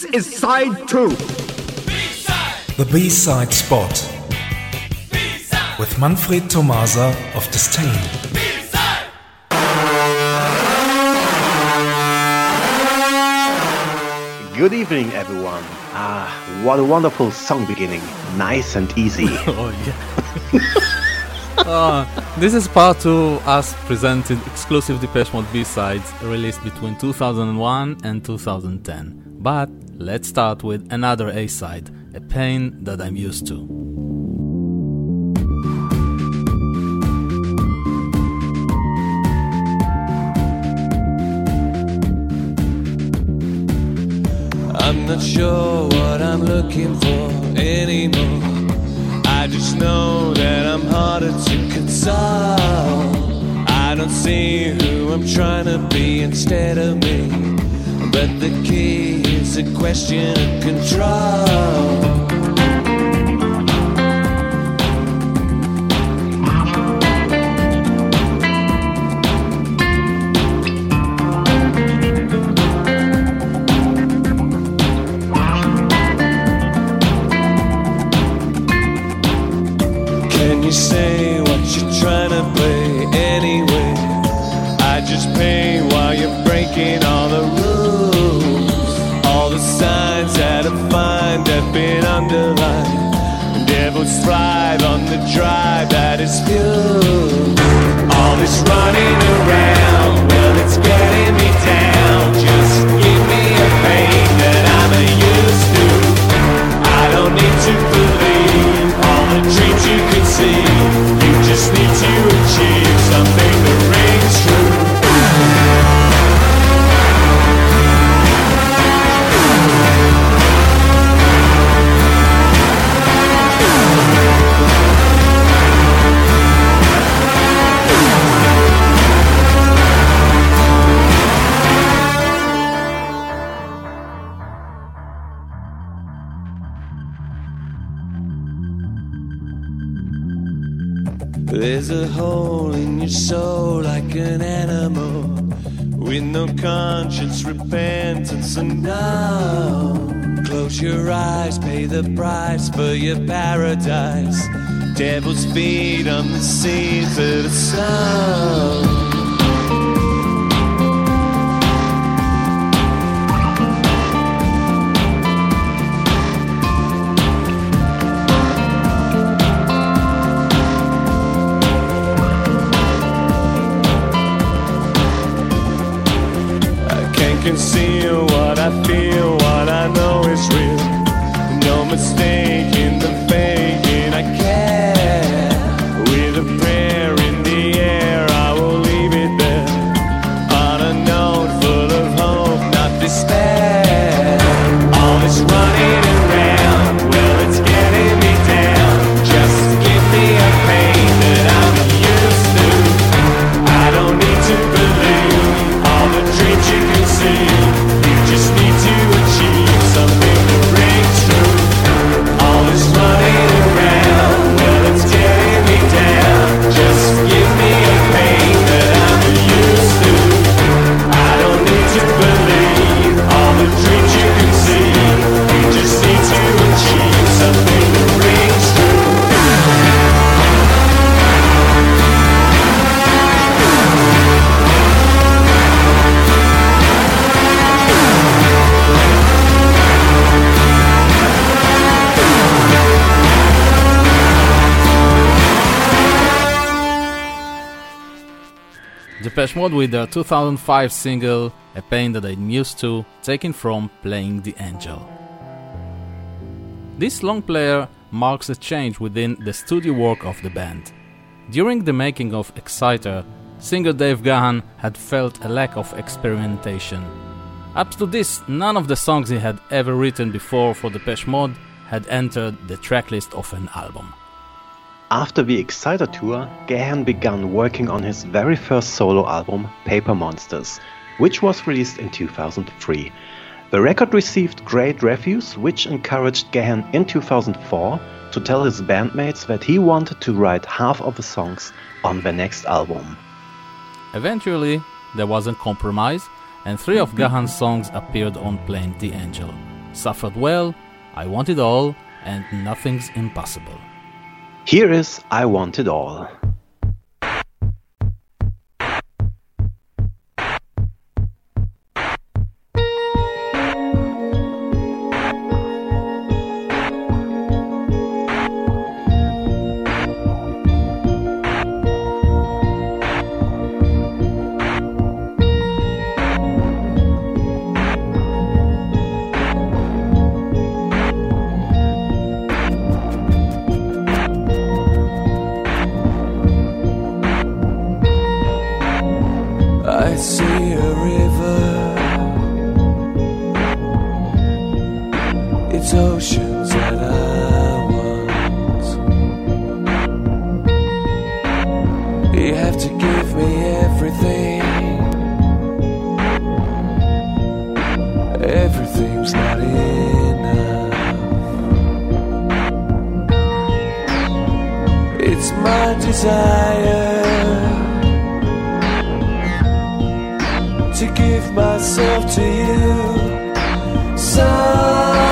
This is side 2. The B-side spot. With Manfred Tomasa of Disdain. Good evening, everyone. Ah, what a wonderful song beginning. Nice and easy. oh, yeah. uh, this is part two, us presented exclusive Depeche Mode B-sides released between 2001 and 2010. But let's start with another A-side, a pain that I'm used to. I'm not sure what I'm looking for anymore. I just know that I'm harder to console. I don't see who I'm trying to be instead of me. But the key is a question of control. Thrive on the drive that is fuel. All this running A hole in your soul like an animal with no conscience, repentance, and now. Close your eyes, pay the price for your paradise. Devil's feet on the seas of the sun. Conceal what Depeche Mode with their 2005 single A Pain That I'm Used To, taken from Playing the Angel. This long player marks a change within the studio work of the band. During the making of Exciter, singer Dave Gahan had felt a lack of experimentation. Up to this, none of the songs he had ever written before for Depeche Mode had entered the tracklist of an album. After the Exciter tour, Gahan began working on his very first solo album, Paper Monsters, which was released in 2003. The record received great reviews, which encouraged Gahan in 2004 to tell his bandmates that he wanted to write half of the songs on the next album. Eventually, there was a compromise, and three of mm-hmm. Gahan's songs appeared on Playing the Angel. suffer well, I want it all, and nothing's impossible. Here is I Want It All. It's oceans that I want. You have to give me everything. Everything's not enough. It's my desire to give myself to you. So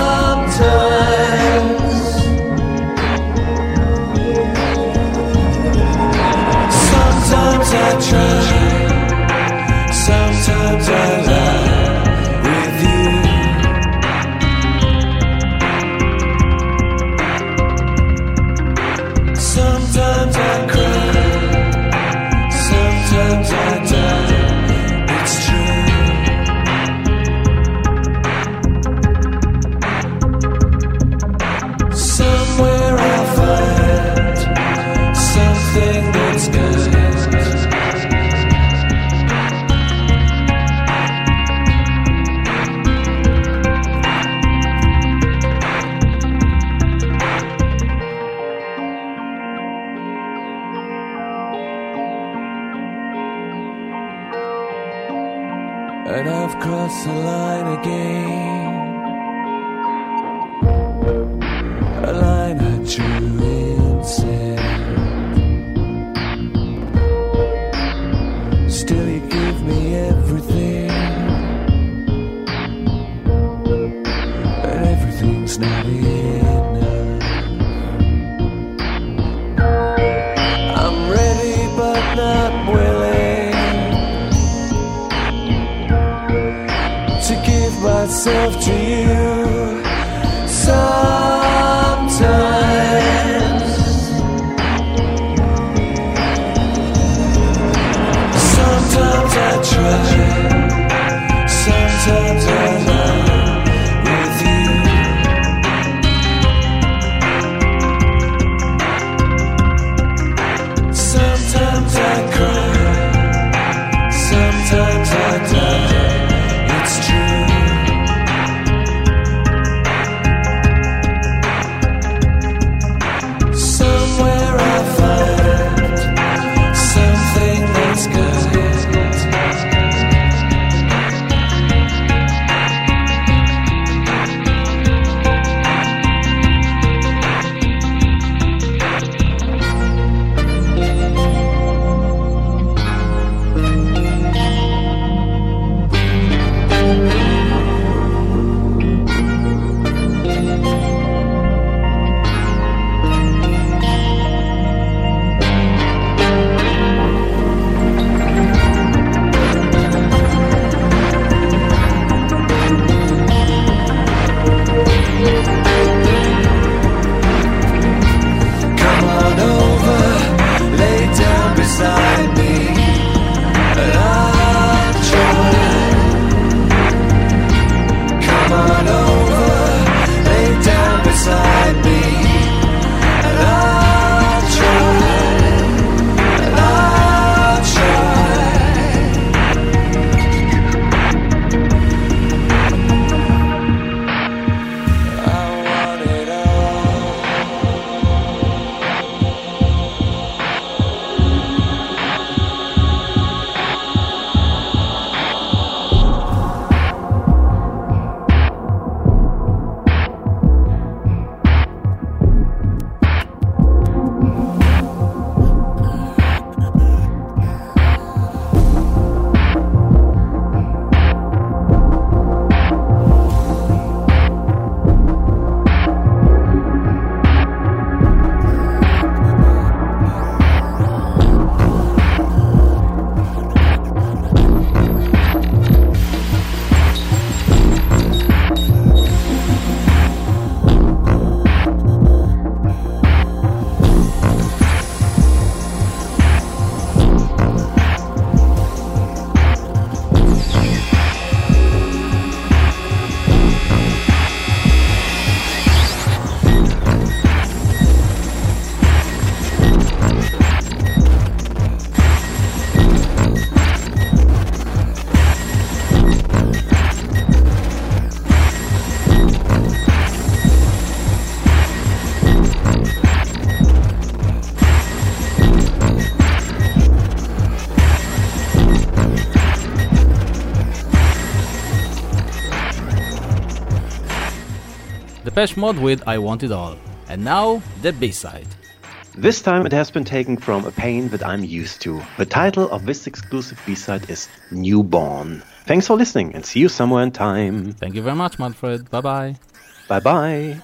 Depeche Mode with I Want It All. And now, the B-side. This time it has been taken from a pain that I'm used to. The title of this exclusive B-side is Newborn. Thanks for listening and see you somewhere in time. Thank you very much, Manfred. Bye bye. Bye bye.